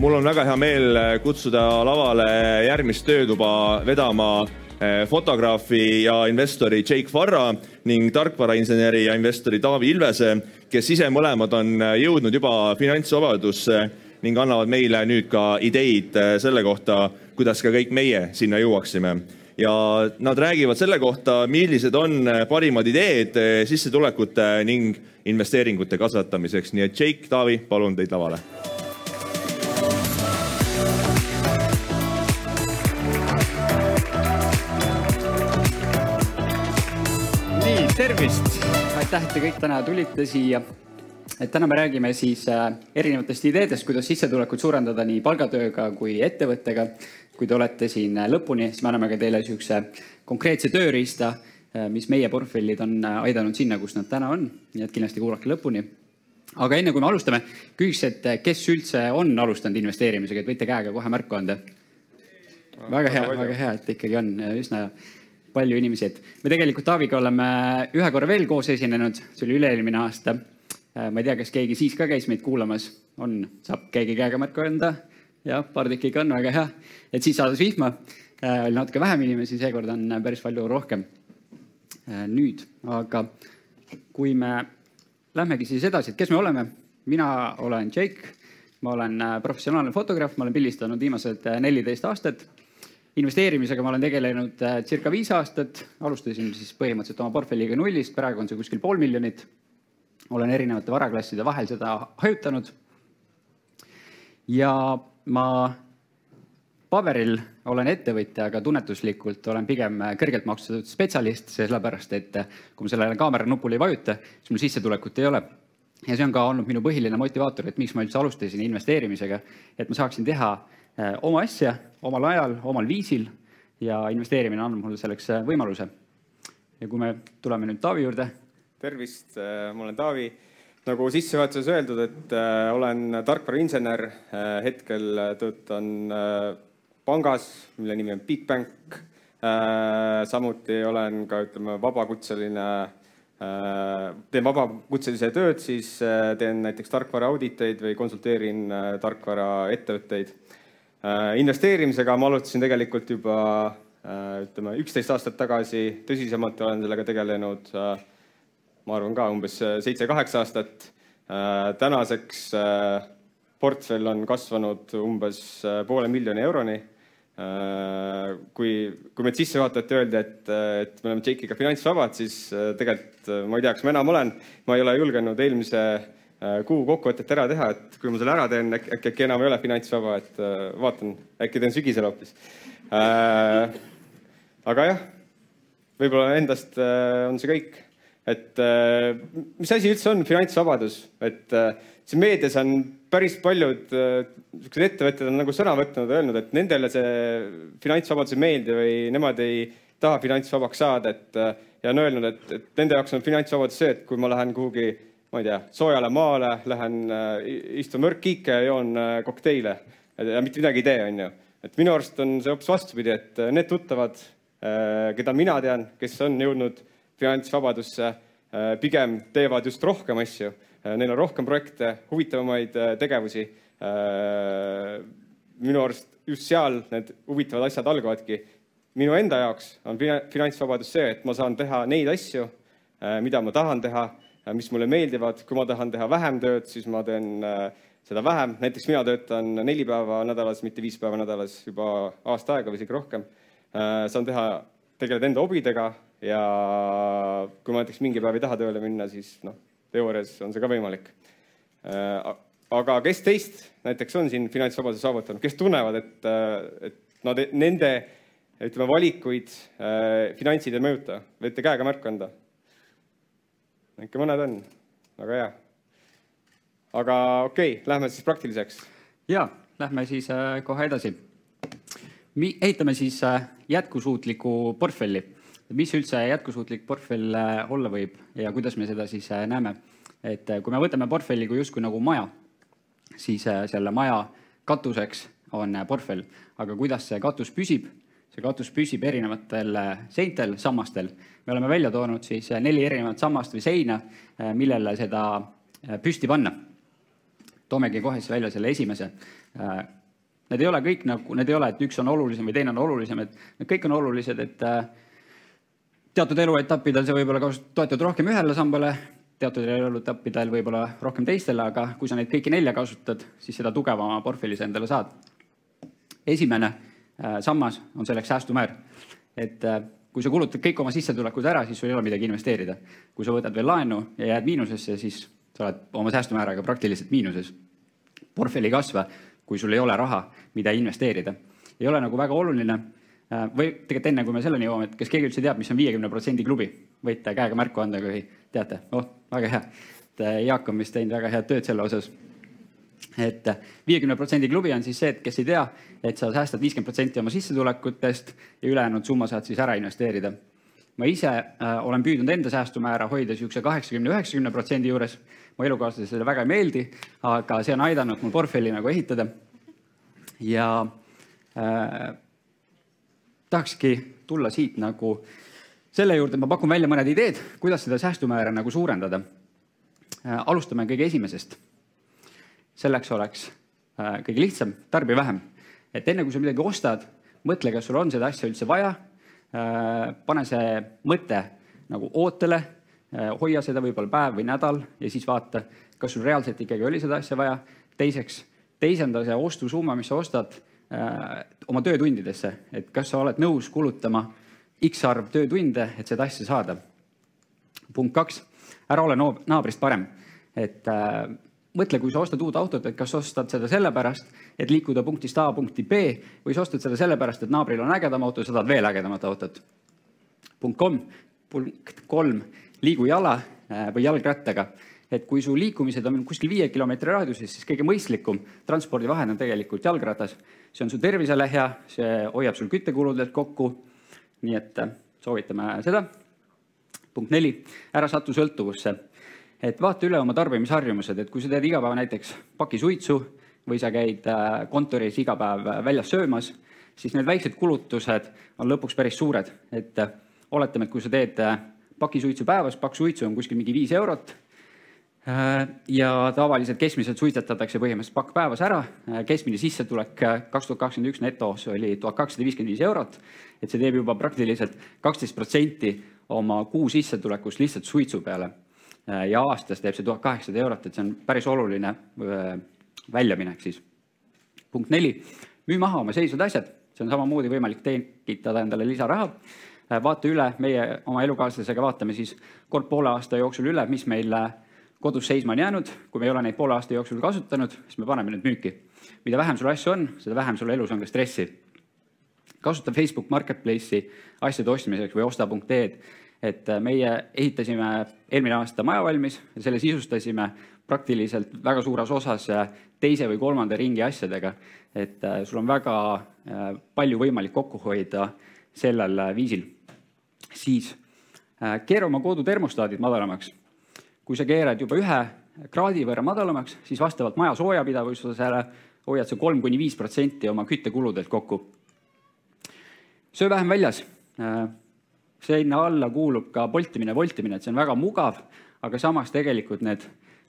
mul on väga hea meel kutsuda lavale järgmist töötuba vedama eh, fotograafi ja investori Jake Farra ning tarkvarainseneri ja investori Taavi Ilvese, kes ise mõlemad on jõudnud juba finantsvabadusse ning annavad meile nüüd ka ideid selle kohta, kuidas ka kõik meie sinna jõuaksime. ja nad räägivad selle kohta, millised on parimad ideed sissetulekute ning investeeringute kasvatamiseks, nii et Jake, Taavi, palun teid lavale tervist, aitäh, et te kõik täna tulite siia. et täna me räägime siis äh, erinevatest ideedest, kuidas sissetulekut suurendada nii palgatööga kui ettevõttega. kui te olete siin äh, lõpuni, siis me anname ka teile niisuguse konkreetse tööriista, äh, mis meie portfellid on aidanud sinna, kus nad täna on, nii et kindlasti kuulake lõpuni. aga enne kui me alustame, küsiks, et kes üldse on alustanud investeerimisega, et võite käega kohe märku anda. väga hea, väga hea, et ikkagi on üsna palju inimesi, et me tegelikult Taaviga oleme ühe korra veel koos esinenud, see oli üle-eelmine aasta. Äh, ma ei tea, kas keegi siis ka käis meid kuulamas, on, saab keegi käega märku anda? jah, paar tükki ikka on, väga hea. et siis sadas vihma, äh, oli natuke vähem inimesi, seekord on päris palju rohkem. Äh, nüüd, aga kui me lähmegi siis edasi, et kes me oleme? mina olen Jake, ma olen professionaalne fotograaf, ma olen pildistanud viimased neliteist aastat investeerimisega ma olen tegelenud äh, circa viis aastat, alustasin siis põhimõtteliselt oma portfelliga nullist, praegu on see kuskil pool miljonit. olen erinevate varaklasside vahel seda hajutanud. ja ma paberil olen ettevõtja, aga tunnetuslikult olen pigem kõrgelt maksustatud spetsialist, sellepärast et kui ma sellele kaamera nupule ei vajuta, siis mul sissetulekut ei ole. ja see on ka olnud minu põhiline motivaator, et miks ma üldse alustasin investeerimisega, et ma saaksin teha Äh, oma asja omal ajal, omal viisil ja investeerimine annab mulle selleks äh, võimaluse. ja kui me tuleme nüüd Taavi juurde. tervist, äh, ma olen Taavi. nagu sissejuhatuses öeldud, et olen tarkvarainsener, hetkel töötan pangas, mille nimi on Bigbank. samuti olen ka, ütleme, vabakutseline teen vabakutselise tööd, siis teen näiteks tarkvara auditeid või konsulteerin tarkvaraettevõtteid investeerimisega ma alustasin tegelikult juba äh, ütleme, üksteist aastat tagasi, tõsisemalt olen sellega tegelenud, äh, ma arvan ka umbes seitse-kaheksa aastat. tänaseks portfell on kasvanud umbes poole miljoni euroni. kui, kui meid sisse vaatati, öeldi, et, et me oleme Jake'iga finantsvabad, siis tegelikult ma ei tea, kas ma enam olen, ma ei ole julgenud eelmise Äh, kuu kokkuvõtet ära teha, et kui ma selle ära teen, äkki, äkki, enam ei ole finantsvaba, et äh, vaatan, äkki teen sügisel hoopis äh,. aga jah, võib-olla endast äh, on see kõik, et äh, mis asi üldse on finantsvabadus, et äh, siin meedias on päris paljud niisugused äh, ettevõtjad on nagu sõna võtnud, öelnud, et nendele see finantsvabadus ei meeldi või nemad ei taha finantsvabaks saada, et ja on öelnud, et, et nende jaoks on finantsvabadus see, et kui ma lähen kuhugi ma ei tea, soojale maale, lähen äh, istun mürkkiike ja joon äh, kokteile ja mitte midagi ei tee, onju. et minu arust on see hoopis vastupidi, et äh, need tuttavad, keda mina tean, kes on jõudnud finantsvabadusse, pigem teevad just rohkem asju, neil on rohkem projekte, huvitavamaid tegevusi. minu arust just seal need huvitavad asjad algavadki. minu enda jaoks on finantsvabadus see, et ma saan teha neid asju, mida ma tahan teha mis mulle meeldivad, kui ma tahan teha vähem tööd, siis ma teen äh, seda vähem, näiteks mina töötan neli päeva nädalas, mitte viis päeva nädalas juba aasta aega või isegi rohkem. Äh, saan teha, tegeleda enda hobidega ja kui ma näiteks mingi päev ei taha tööle minna, siis noh, teoorias on see ka võimalik. aga kes teist näiteks on siin finantsvabaduse saavutanud, kes tunnevad, et, et nad, nende ütleme, valikuid finantsid ei mõjuta, võite käega märku anda ikka mõned on, väga hea. aga okei okay,, lähme siis praktiliseks. ja, lähme siis äh, kohe edasi. ehitame siis äh, jätkusuutliku portfelli. mis üldse jätkusuutlik portfell äh, olla võib ja kuidas me seda siis äh, näeme? et äh, kui me võtame portfelli kui justkui nagu maja, siis äh, selle maja katuseks on äh, portfell, aga kuidas see katus püsib? See katus püsib erinevatel äh, seintel, sammastel. me oleme välja toonud siis äh, neli erinevat sammast või seina, äh, millele seda püsti panna. toomegi kohe siis välja selle esimese. Need ei ole kõik nagu, need ei ole, et üks on olulisem või teine on olulisem, et need kõik on olulised, et teatud eluetappidel sa võib-olla toetud rohkem ühele sambale, teatud eluetappidel võib-olla rohkem teistele, aga kui sa neid kõiki nelja kasutad, siis seda tugevama portfelli sa endale saad. esimene sammas on selleks säästumäär. et äh, kui sa kulutad kõik oma sissetulekud ära, siis sul ei ole midagi investeerida. kui sa võtad veel laenu ja jääd miinusesse, siis sa oled oma säästumääraga praktiliselt miinuses. portfelli ei kasva, kui sul ei ole raha, mida investeerida. ei ole nagu väga oluline Äh, või tegelikult enne, kui me selleni jõuame, et kas keegi üldse teab, mis on viiekümne protsendi klubi? võite käega märku anda, kui teate. oh, väga hea. et äh, Jaak on vist teinud väga head tööd selle osas. Et viiekümne protsendi klubi on siis see, et kes ei tea, et sa säästad viiskümmend protsenti oma sissetulekutest ja ülejäänud summa saad siis ära investeerida. ma ise äh, olen püüdnud enda säästumäära hoida niisuguse kaheksakümne, üheksakümne protsendi juures. mu elukaaslasele väga ei meeldi, aga see on aidanud mul portfelli nagu ehitada. ja äh, tahakski tulla siit nagu selle juurde, ma pakun välja mõned ideed, kuidas seda säästumäära nagu suurendada. Äh, alustame kõige esimesest. Selleks oleks äh, kõige lihtsam, tarbi vähem. et enne kui sa midagi ostad, mõtle, kas sul on seda asja üldse vaja. Äh, pane see mõte nagu ootele, hoia seda võib-olla päev või nädal ja siis vaata, kas sul reaalselt ikkagi oli seda asja vaja. teiseks, teisenda see ostusumma, mis sa ostad Äh, oma töötundidesse, et kas sa oled nõus kulutama X arv töötunde, et seda asja saada. punkt kaks, ära ole naabrist parem, et äh, mõtle, kui sa ostad uut autot, et kas ostad seda sellepärast, et liikuda punktist A punkti B või sa ostad seda sellepärast, et naabril on ägedam auto, sa tahad veel ägedamat autot. punkt kolm, punkt kolm, liigu jala äh, või jalgrattaga et kui su liikumised on kuskil viie kilomeetri raadiuses, siis kõige mõistlikum transpordivahend on tegelikult jalgratas. see on su tervisele hea, see hoiab sul küttekuludelt kokku. nii et äh, soovitame seda. punkt neli, ära satu sõltuvusse. Et vaata üle oma tarbimisharjumused, et kui sa teed iga päev näiteks paki suitsu või sa käid äh, kontoris iga päev äh, väljas söömas, siis need väiksed kulutused on lõpuks päris suured, et oletame, et kui sa teed paki suitsu päevas, pakk suitsu on kuskil mingi viis eurot Äh, ja tavaliselt keskmiselt suitsetatakse põhimõtteliselt pakk päevas ära. Äh, keskmine sissetulek äh, kaks tuhat kakskümmend üks netos oli tuhat kakssada viiskümmend viis eurot. et see teeb juba praktiliselt kaksteist protsenti oma kuu sissetulekust lihtsalt suitsu peale. Ja aastas teeb see tuhat kaheksasada eurot, et see on päris oluline väljaminek siis. punkt neli, müü maha oma seisvad asjad, see on samamoodi võimalik tekitada endale lisaraha vaata üle, meie oma elukaaslasega vaatame siis kord poole aasta jooksul üle, mis meil kodus seisma on jäänud, kui me ei ole neid poole aasta jooksul kasutanud, siis me paneme need müüki. mida vähem sul asju on, seda vähem sul elus on ka stressi. kasuta Facebook Marketplace'i asjade ostmiseks või osta.ee-d. et äh, meie ehitasime eelmine aasta maja valmis selle sisustasime praktiliselt väga suures osas äh, teise või kolmanda ringi asjadega. et äh, sul on väga palju võimalik kokku hoida sellel viisil. siis keera oma kodu termostaadid madalamaks kui sa keerad juba ühe kraadi võrra madalamaks, siis vastavalt maja soojapidavusele hoiad sa kolm kuni viis protsenti oma küttekuludelt kokku. söö vähem väljas. Sinna alla kuulub ka poltimine, voltimine, et see on väga mugav, aga samas tegelikult need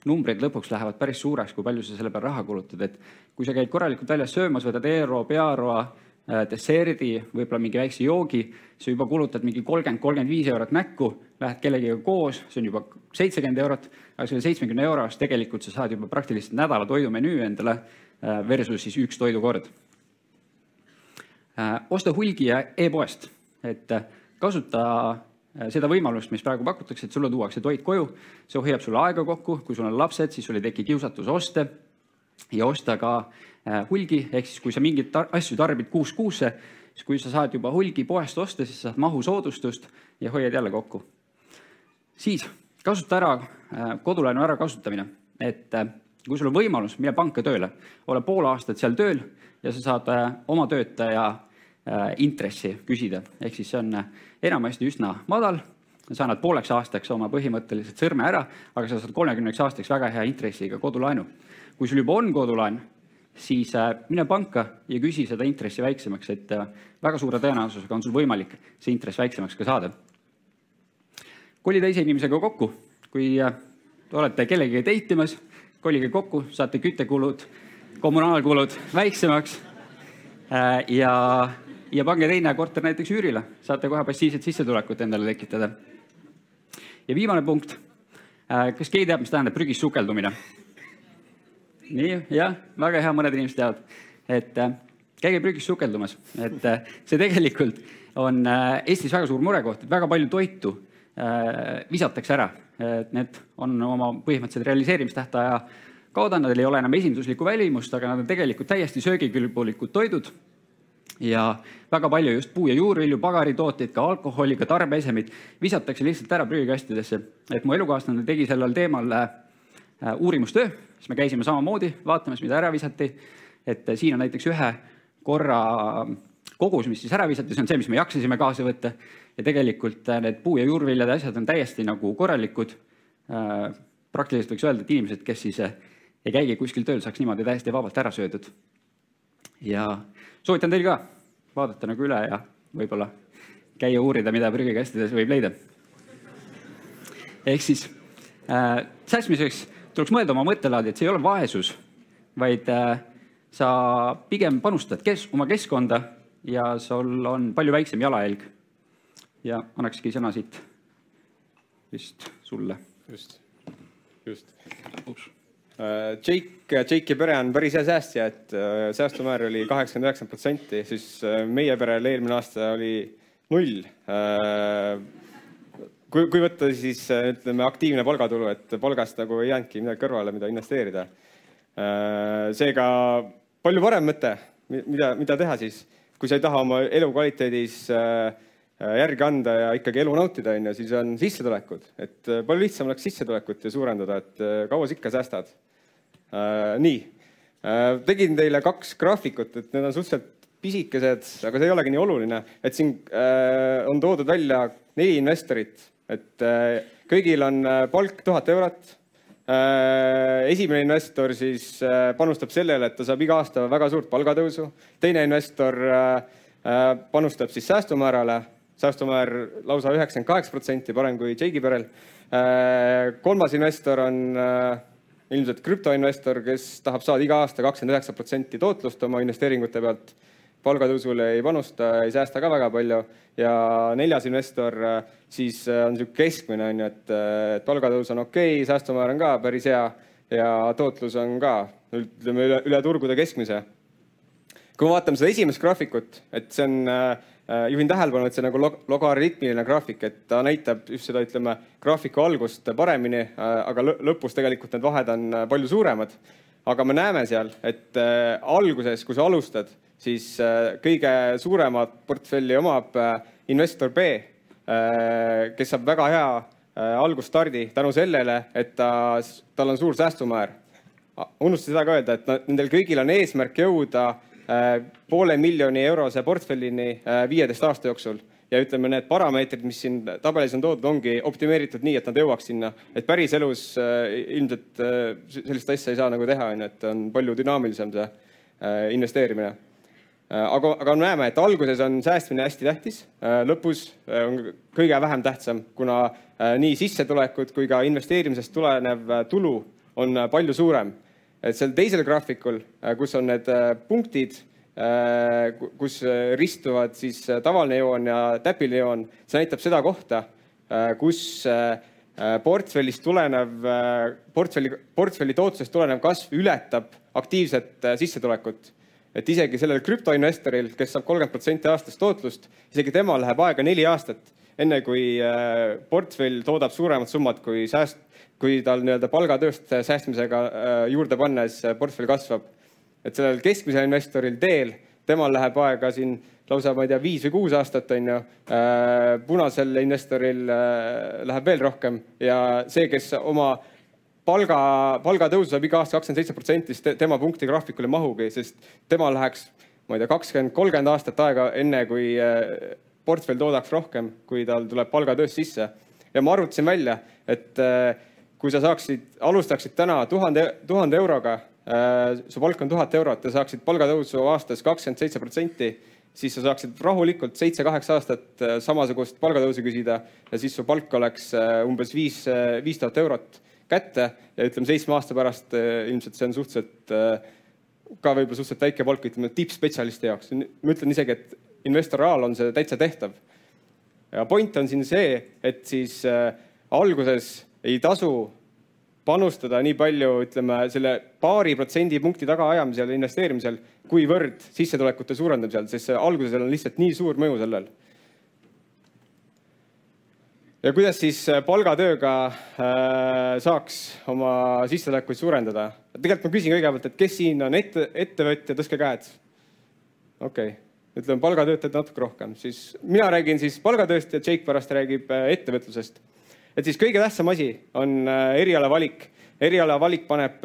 numbrid lõpuks lähevad päris suureks, kui palju sa selle peale raha kulutad, et kui sa käid korralikult väljas söömas, võtad e-roo, pearoa Äh, desserdi, võib-olla mingi väikse joogi, sa juba kulutad mingi kolmkümmend, kolmkümmend viis eurot näkku, lähed kellegiga koos, see on juba seitsekümmend eurot, aga selle seitsmekümne euro eest tegelikult sa saad juba praktiliselt nädala toidumenüü endale äh, versus siis üks toidukord. Äh, osta hulgi ja e-poest, et kasuta seda võimalust, mis praegu pakutakse, et sulle tuuakse toit koju, see hoiab sulle aega kokku, kui sul on lapsed, siis sul ei teki kiusatus osta ja osta ka Äh, hulgi, ehk siis kui sa mingeid tar asju tarbid kuust kuusse, siis kui sa saad juba hulgi poest osta, siis saad mahusoodustust ja hoiad jälle kokku. siis kasuta ära äh, kodulaenu ärakasutamine, et äh, kui sul on võimalus, mine panka tööle, ole pool aastat seal tööl ja sa saad oma töötaja intressi küsida, ehk siis see on enamasti üsna madal sa annad pooleks aastaks oma põhimõtteliselt sõrme ära, aga sa saad kolmekümneks aastaks väga hea intressiga kodulaenu. kui sul juba on kodulaen, siis äh, mine panka ja küsi seda intressi väiksemaks, et äh, väga suure tõenäosusega on sul võimalik see intress väiksemaks ka saada. koli teise inimesega kokku, kui äh, olete kellegagi date imas, kolige kokku, saate küttekulud, kommunaalkulud väiksemaks. ja, ja pange teine korter näiteks üürile, saate kohe passiivset sissetulekut endale tekitada. ja viimane punkt. kas keegi teab, mis tähendab prügis sukeldumine? nii, jah, väga hea, mõned inimesed teavad, et käige prügis sukeldumas, et see tegelikult on Eestis väga suur murekoht, et väga palju toitu visatakse ära et need on oma põhimõtteliselt realiseerimistähtaja kaotanud, neil ei ole enam esinduslikku välimust, aga nad on tegelikult täiesti söögikülbulikud toidud. Ja väga palju just puu- ja juurvilju, pagaritooteid, ka alkoholi, ka tarbeesemid visatakse lihtsalt ära prügikastidesse. et mu elukaaslane tegi sellel teemal äh, uurimustöö, siis me käisime samamoodi vaatamas, mida ära visati. et siin on näiteks ühe korra kogus, mis siis ära visati, see on see, mis me jaksasime kaasa võtta ja tegelikult äh, need puu- ja juurviljad ja asjad on täiesti nagu korralikud. Äh, praktiliselt võiks öelda, et inimesed, kes siis äh, ei käigi kuskil tööl, saaks niimoodi täiesti vabalt ära söödud. Ja soovitan teil ka vaadata nagu üle ja võib-olla käia uurida, mida prügikastides võib leida. ehk siis äh, säästmiseks tuleks mõelda oma mõttelaadi, et see ei ole vaesus, vaid äh, sa pigem panustad kes, oma keskkonda ja sul on palju väiksem jalajälg ja annakski sõna siit vist sulle. just, just. Äh, Jake, Jake'i pere on päris hea säästja, et äh, säästumäär oli kaheksakümmend üheksa protsenti, siis äh, meie perel eelmine aasta oli null. kui, kui võtta siis ütleme aktiivne palgatulu, et palgast nagu ei jäänudki midagi kõrvale, mida investeerida. seega palju parem mõte, mida, mida teha siis, kui sa ei taha oma elukvaliteedis äh, Äh, järgi anda ja ikkagi elu nautida, on ju, siis on sissetulekud, et äh, palju lihtsam oleks sissetulekut ju suurendada, et äh, kaua sa ikka säästad. Nii, tegin teile kaks graafikut, et need on suhteliselt pisikesed, aga see ei olegi nii oluline, et siin on toodud välja neli investorit, et kõigil on palk tuhat eurot. esimene investor siis panustab sellele, et ta saab iga aasta väga suurt palgatõusu, teine investor panustab siis säästumäärale säästumäär lausa üheksakümmend kaheksa protsenti, parem kui Jake'i perel. Äh, kolmas investor on äh, ilmselt krüptoinvestor, kes tahab saada iga aasta kakskümmend üheksa protsenti tootlust oma investeeringute pealt. palgatõusule ei panusta, ei säästa ka väga palju ja neljas investor äh, siis on niisugune keskmine on ju, et palgatõus on okei okay,, säästumäär on ka päris hea ja tootlus on ka ütleme üle, üle turgude keskmise. kui me vaatame seda esimest graafikut, et see on Äh, juhin tähelepanu, et see nagu log logaritmiline graafik, et ta näitab just seda, ütleme, graafiku algust paremini, äh, aga lõpus tegelikult need vahed on äh, palju suuremad. aga me näeme seal, et alguses, kui sa alustad, siis kõige suuremat portfelli omab investor B, kes saab väga hea algusstardi tänu sellele, et ta, tal on suur säästumäär. unustasin seda ka öelda, et nendel kõigil on eesmärk jõuda Äh, poole miljoni eurose portfellini äh, viieteist aasta jooksul. Ja ütleme, need parameetrid, mis siin tabelis on toodud, ongi optimeeritud nii, et nad jõuaks sinna, et päriselus äh, ilmselt sellist asja ei saa nagu teha, onju, et on palju dünaamilisem see investeerimine. aga, aga näeme, et alguses on säästmine hästi tähtis, lõpus on kõige vähem tähtsam, kuna nii sissetulekud kui ka investeerimisest tulenev tulu on palju suurem et seal teisel graafikul, äh, kus on need äh, punktid, äh, kus ristuvad siis tavaline joon ja täpiline joon, see näitab seda kohta, kus portfellist tulenev, portfelli, portfelli tootlusest tulenev kasv ületab aktiivset sissetulekut. et isegi sellel krüptoinvestoril, kes saab kolmkümmend protsenti aastast tootlust, isegi temal läheb aega neli aastat, enne kui portfell toodab suuremat summat kui sääst, kui tal nii-öelda palgatööst säästmisega äh, juurde pannes portfell kasvab. et sellel keskmisel investoril teel, temal läheb aega siin lausa, ma ei tea, viis või kuus aastat, on ju. Äh, punasel investoril äh, läheb veel rohkem ja see, kes oma palga, palgatõusu saab iga aasta kakskümmend seitse protsenti, siis tema punkti graafikul ei mahugi, sest tema läheks, ma ei tea, kakskümmend, kolmkümmend aastat aega, enne kui portfell toodaks rohkem, kui tal tuleb palgatööst sisse. ja ma arvutasin välja, et kui sa saaksid, alustaksid täna tuhande, tuhande euroga äh,, su palk on tuhat eurot ja saaksid palgatõusu aastas kakskümmend seitse protsenti, siis sa saaksid rahulikult seitse-kaheksa aastat äh, samasugust palgatõusu küsida ja siis su palk oleks äh, umbes viis, äh, viis tuhat eurot. kätte ja ütleme seitsme aasta pärast ilmselt see on suhteliselt ka võib-olla suhteliselt väike palk, ütleme tippspetsialisti jaoks. ma ütlen isegi, et investor ajal on see täitsa tehtav. ja point on siin see, et siis äh, alguses ei tasu panustada nii palju, ütleme selle paari protsendipunkti tagaajamisel, investeerimisel, kuivõrd sissetulekute suurendamisel, sest see alguses on lihtsalt nii suur mõju sellel ja kuidas siis äh, palgatööga äh, saaks oma sissetulekuid suurendada? tegelikult ma küsin kõigepealt, et kes siin on ette, ettevõtja, tõstke käed. okei okay., ütleme palgatöötajad natuke rohkem, siis mina räägin siis palgatööst ja Jake pärast räägib äh, ettevõtlusest. Et siis kõige tähtsam asi on eriala valik. eriala valik paneb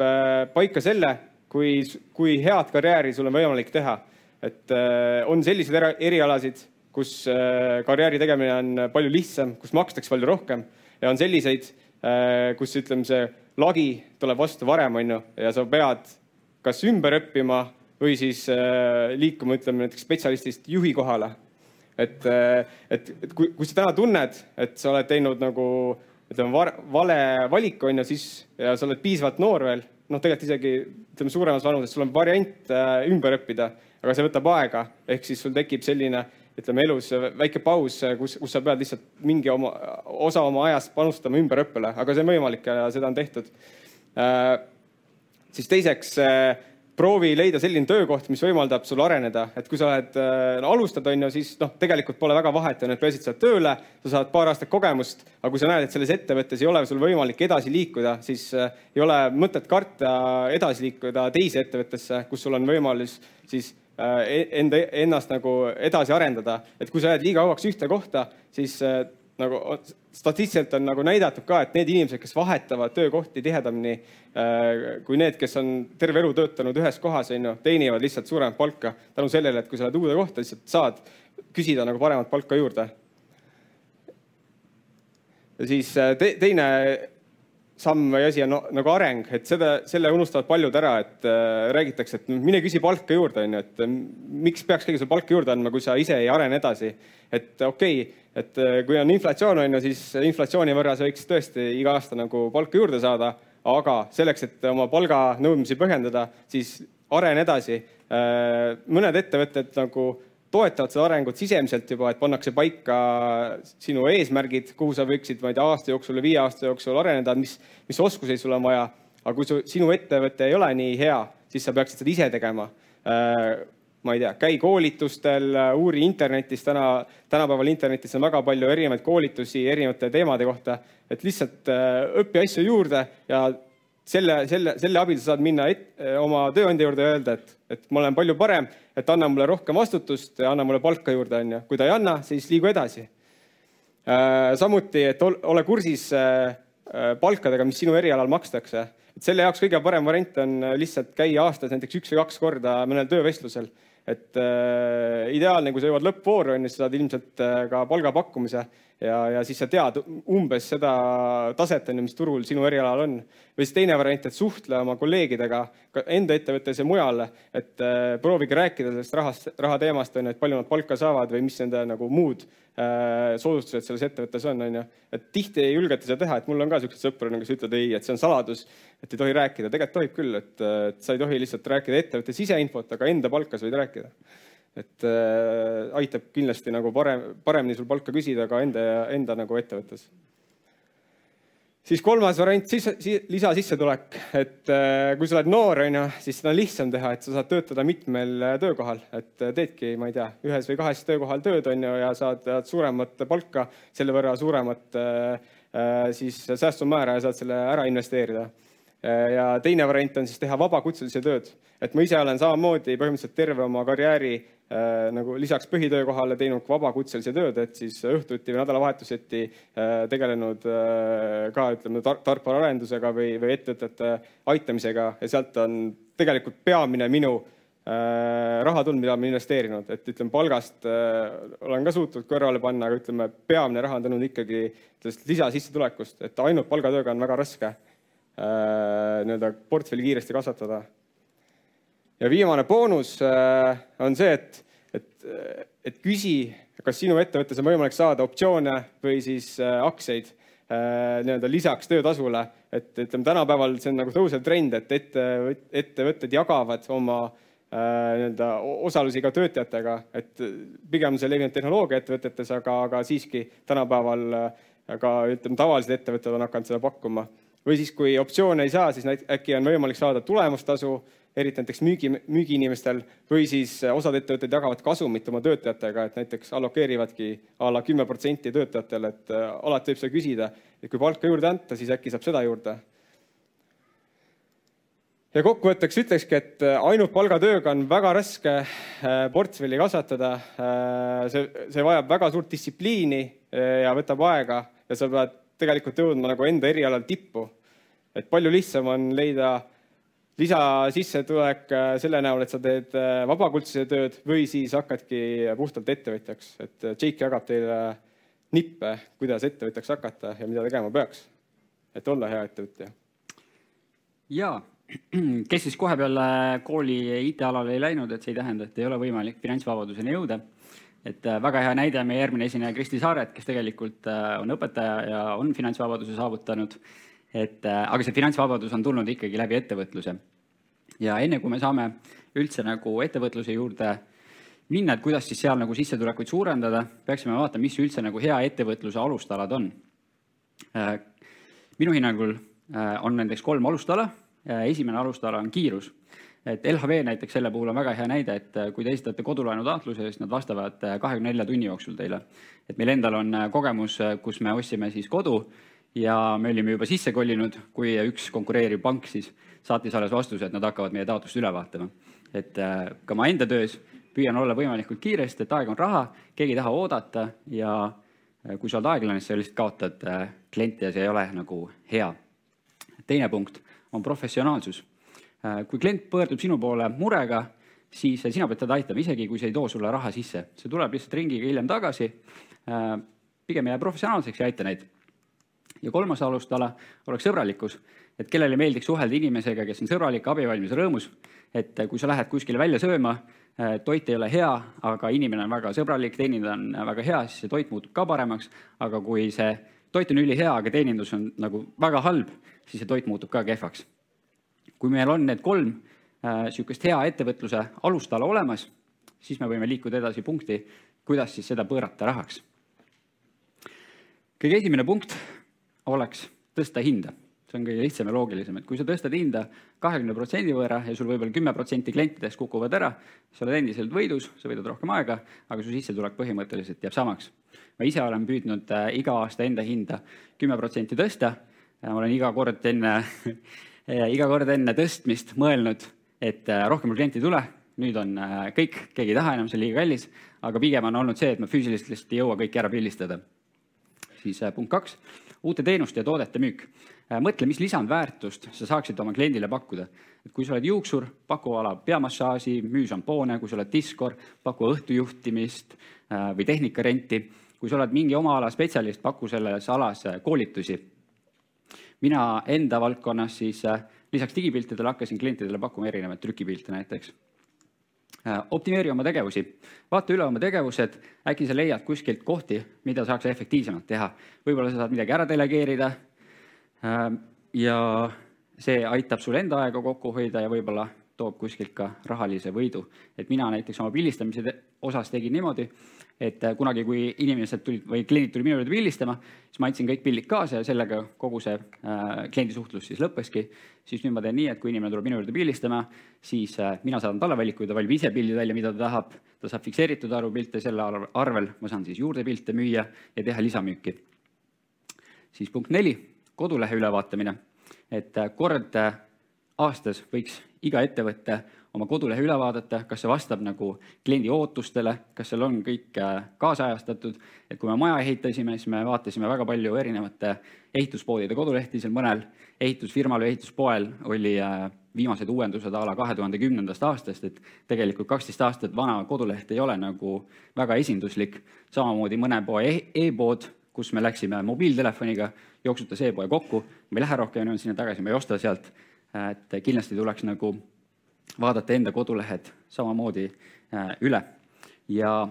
paika selle, kui, kui head karjääri sul on võimalik teha. et on selliseid erialasid kus äh, karjääri tegemine on palju lihtsam, kus makstakse palju rohkem ja on selliseid, äh, kus ütleme, see lagi tuleb vastu varem, on ju, ja sa pead kas ümber õppima või siis äh, liikuma, ütleme näiteks spetsialistist juhi kohale. Et, et, et kui, kui sa täna tunned, et sa oled teinud nagu ütleme vale valiku, on ju, siis ja sa oled piisavalt noor veel, noh, tegelikult isegi ütleme suuremas vanuses, sul on variant ümber õppida, aga see võtab aega, ehk siis sul tekib selline ütleme elus väike paus, kus, kus sa pead lihtsalt mingi oma, osa oma ajast panustama ümberõppele, aga see on võimalik ja seda on tehtud äh,. siis teiseks äh, proovi leida selline töökoht, mis võimaldab sul areneda, et kui sa oled äh,, no, alustad, on ju, siis noh, tegelikult pole väga vahet, on ju, et pääsid sealt tööle, sa saad paar aastat kogemust, aga kui sa näed, et selles ettevõttes ei ole sul võimalik edasi liikuda, siis äh, ei ole mõtet karta edasi liikuda teise ettevõttesse, kus sul on võimalus siis Äh, e-, enda, ennast nagu edasi arendada, et kui sa jääd liiga kauaks ühte kohta, siis äh, nagu statistiliselt on nagu näidatud ka, et need inimesed, kes vahetavad töökohti tihedamini äh, kui need, kes on terve elu töötanud ühes kohas, on ju, teenivad lihtsalt suuremat palka tänu sellele, et kui sa lähed uude kohta, lihtsalt saad küsida nagu paremat palka juurde. ja siis te, teine samm või asi on nagu areng, et seda, selle unustavad paljud ära, et äh, räägitakse, et mine küsi palka juurde, onju, et äh, miks peaks keegi sulle palka juurde andma, kui sa ise ei arene edasi. et okei okay,, et äh, kui on inflatsioon, onju, siis inflatsiooni võrra sa võiks tõesti iga aasta nagu palka juurde saada, aga selleks, et oma palganõudmisi põhjendada, siis arene edasi äh,. mõned ettevõtted nagu toetavad seda arengut sisemiselt juba, et pannakse paika sinu eesmärgid, kuhu sa võiksid, ma ei tea, aasta jooksul või viie aasta jooksul areneda, mis, mis oskuseid sul on vaja. aga kui su, sinu ettevõte ei ole nii hea, siis sa peaksid seda ise tegema äh, ma ei tea, käi koolitustel, uuri internetis, täna, tänapäeval internetis on väga palju erinevaid koolitusi erinevate teemade kohta, et lihtsalt äh, õpi asju juurde ja selle, selle, selle abil sa saad minna et, oma tööandja juurde ja öelda, et, et ma olen palju parem, et anna mulle rohkem vastutust ja anna mulle palka juurde, onju. kui ta ei anna, siis liigu edasi äh,. samuti, et ole kursis äh, äh, palkadega, mis sinu erialal makstakse. et selle jaoks kõige parem variant on lihtsalt käia aastas näiteks üks või kaks korda mõnel töövestlusel et äh, ideaalne, kui sa jõuad lõppvooru, on ju, siis saad ilmselt äh, ka palgapakkumise ja, ja siis sa tead umbes seda taset, on ju, mis turul sinu erialal on. või siis teine variant, et suhtle oma kolleegidega ka enda ettevõttes ja mujal, et äh, proovige rääkida sellest rahast, raha teemast, on ju, et palju nad palka saavad või mis nende nagu muud äh, soodustused selles ettevõttes on, on ju. et tihti ei julgeta seda teha, et mul on ka siukseid sõpru, kes ütlevad ei, et see on saladus, et ei tohi rääkida. tegelikult tohib küll, et, et sa ei tohi lihtsalt rääkida ettevõtte siseinfot, aga enda palka sa võid rääkida et äh, aitab kindlasti nagu parem, paremini sul palka küsida ka enda, enda nagu ettevõttes. siis kolmas variant, siis lisasissetulek, et äh, kui sa oled noor, on ju, siis seda on lihtsam teha, et sa saad töötada mitmel äh, töökohal, et äh, teedki, ma ei tea, ühes või kahes töökohal tööd, on ju, ja saad, saad suuremat palka, selle võrra suuremat äh, äh siis säästumäära ja saad selle ära investeerida ja teine variant on siis teha vabakutselise tööd, et ma ise olen samamoodi põhimõtteliselt terve oma karjääri Äh, nagu lisaks põhitöökohale teinud vabakutselise tööd, et siis õhtuti või nädalavahetuseti äh, tegelenud äh, ka ütleme tar tarkvaraarendusega või, või ettevõtete aitamisega. Ja sealt on tegelikult peamine minu raha tulnud, mida ma investeerinud, et ütleme palgast olen ka suutnud kõrvale panna, aga ütleme, peamine raha on tulnud ikkagi sellest lisasissetulekust, et ainult palgatööga on väga raske nii-öelda portfelli kiiresti kasvatada ja viimane boonus äh, on see, et, et, et küsi, kas sinu ettevõttes on võimalik saada optsioone või siis äh, aktsiaid. nii-öelda lisaks töötasule, et ütleme, tänapäeval see on nagu tõusev trend, et ette, ettevõtted jagavad oma nii-öelda osalusi ka töötajatega, et pigem see levinud tehnoloogiaettevõtetes, aga, aga siiski tänapäeval ka ütleme, tavalised ettevõtted on hakanud seda pakkuma. Või siis, kui optsioone ei saa, siis äkki on võimalik saada tulemustasu eriti näiteks müügi, müügiinimestel või siis osad ettevõtted jagavad kasumit oma töötajatega, et näiteks allokeerivadki a la kümme protsenti töötajatele, et äh, alati võib seda küsida, et kui palka juurde anta, siis äkki saab seda juurde. ja kokkuvõtteks ütlekski, et äh, ainult palgatööga on väga raske äh, portfelli kasvatada. see, see vajab väga suurt distsipliini ja võtab aega ja sa pead tegelikult jõudma nagu enda erialal tippu. et palju lihtsam on leida lisasissetulek äh, selle näol, et sa teed äh, vabakutselise tööd või siis hakkadki puhtalt ettevõtjaks, et äh, Jake jagab teile nippe, kuidas ettevõtjaks hakata ja mida tegema peaks, et olla hea ettevõtja. ja, kes siis kohe peale kooli IT-alale ei läinud, et see ei tähenda, et ei ole võimalik finantsvabaduseni jõuda. Et väga hea näide on meie järgmine esineja Kristi Saaret, kes tegelikult on õpetaja ja on finantsvabaduse saavutanud et äh, aga see finantsvabadus on tulnud ikkagi läbi ettevõtluse. ja enne kui me saame üldse nagu ettevõtluse juurde minna, et kuidas siis seal nagu sissetulekuid suurendada, peaksime vaatama, mis üldse nagu hea ettevõtluse alustalad on. Äh, minu hinnangul äh, on näiteks kolm alustala. esimene alustala on kiirus et LHV näiteks selle puhul on väga hea näide, et kui te esitate kodulaenu taotluse, siis nad vastavad kahekümne nelja tunni jooksul teile. et meil endal on kogemus, kus me ostsime siis kodu ja me olime juba sisse kolinud, kui üks konkureeriv pank siis saatis alles vastuse, et nad hakkavad meie taotlust üle vaatama. et äh, ka ma enda töös püüan olla võimalikult kiiresti, et aeg on raha, keegi ei taha oodata ja äh, kui sa oled aeglane, siis sa lihtsalt kaotad äh, kliente ja see ei ole nagu hea. teine punkt on professionaalsus. Kui klient pöördub sinu poole murega, siis sina pead teda aitama, isegi kui see ei too sulle raha sisse, see tuleb lihtsalt ringiga hiljem tagasi. pigem jää professionaalseks ja aita neid ja kolmas alustala oleks sõbralikkus, et kellele meeldiks suhelda inimesega, kes on sõbralik, abivalmis, rõõmus. et kui sa lähed kuskile välja sööma, eh, toit ei ole hea, aga inimene on väga sõbralik, teenindaja on väga hea, siis see toit muutub ka paremaks. aga kui see toit on ülihea, aga teenindus on nagu väga halb, siis see toit muutub ka kehvaks. Kui meil on need kolm niisugust äh, hea ettevõtluse alustala olemas, siis me võime liikuda edasi punkti, kuidas siis seda pöörata rahaks. kõige esimene punkt oleks tõsta hinda. see on kõige lihtsam ja loogilisem, et kui sa tõstad hinda kahekümne protsendi võrra ja sul võib-olla kümme protsenti klientidest kukuvad ära, sa oled endiselt võidus, sa võidad rohkem aega, aga su sissetulek põhimõtteliselt jääb samaks. ma ise olen püüdnud äh, iga aasta enda hinda kümme protsenti tõsta. ma olen iga kord enne iga kord enne tõstmist mõelnud, et äh, rohkem mul klienti ei tule, nüüd on äh, kõik, keegi ei taha enam, see on liiga kallis, aga pigem on olnud see, et ma füüsiliselt lihtsalt ei jõua kõiki ära pildistada. siis punkt kaks uute teenuste ja toodete müük. Äh, mõtle, mis lisandväärtust sa saaksid oma kliendile pakkuda. et kui sa oled juuksur, paku ala peamassaaži, müü šampoone, kui sa oled diskor, paku õhtujuhtimist äh, või tehnikarenti. kui sa oled mingi oma ala spetsialist, paku selles alas äh, koolitusi. Mina enda valdkonnas siis lisaks digipiltidele hakkasin klientidele pakkuma erinevaid trükipilte näiteks Äh, optimeeri oma tegevusi, vaata üle oma tegevused, äkki sa leiad kuskilt kohti, mida saaks efektiivsemalt teha. võib-olla sa saad midagi ära delegeerida. Äh, ja see aitab sul enda aega kokku hoida ja võib-olla toob kuskilt ka rahalise võidu. et mina näiteks oma pildistamise osas tegin niimoodi, et äh, kunagi, kui inimesed tulid või kliendid tulid minu juurde pildistama, siis ma andsin kõik pildid kaasa ja sellega kogu see äh, kliendi suhtlus siis lõppeski. siis nüüd ma teen nii, et kui inimene tuleb minu juurde pildistama, siis äh, mina saadan talle valiku, ta valib ise pildi välja, mida ta tahab. ta saab fikseeritud arvu pilte, selle arvel ma saan siis juurde pilte müüa ja teha lisamüüki. siis punkt neli, kodulehe ülevaatamine. et äh, kord äh, aastas võiks iga ettevõte oma kodulehe üle vaadata, kas see vastab nagu kliendi ootustele, kas seal on kõik äh, kaasajastatud. et kui me maja ehitasime, siis me vaatasime väga palju erinevate ehituspoodide kodulehti, seal mõnel ehitusfirmal või ehituspoel oli äh, viimased uuendused a la kahe tuhande kümnendast aastast, et tegelikult kaksteist aastat vana koduleht ei ole nagu väga esinduslik. samamoodi mõne poe e-, e-pood, kus me läksime mobiiltelefoniga, jooksutas e-poe kokku, me ei lähe rohkem sinna tagasi, me ei osta sealt. et kindlasti tuleks nagu vaadata enda kodulehed samamoodi äh, üle. ja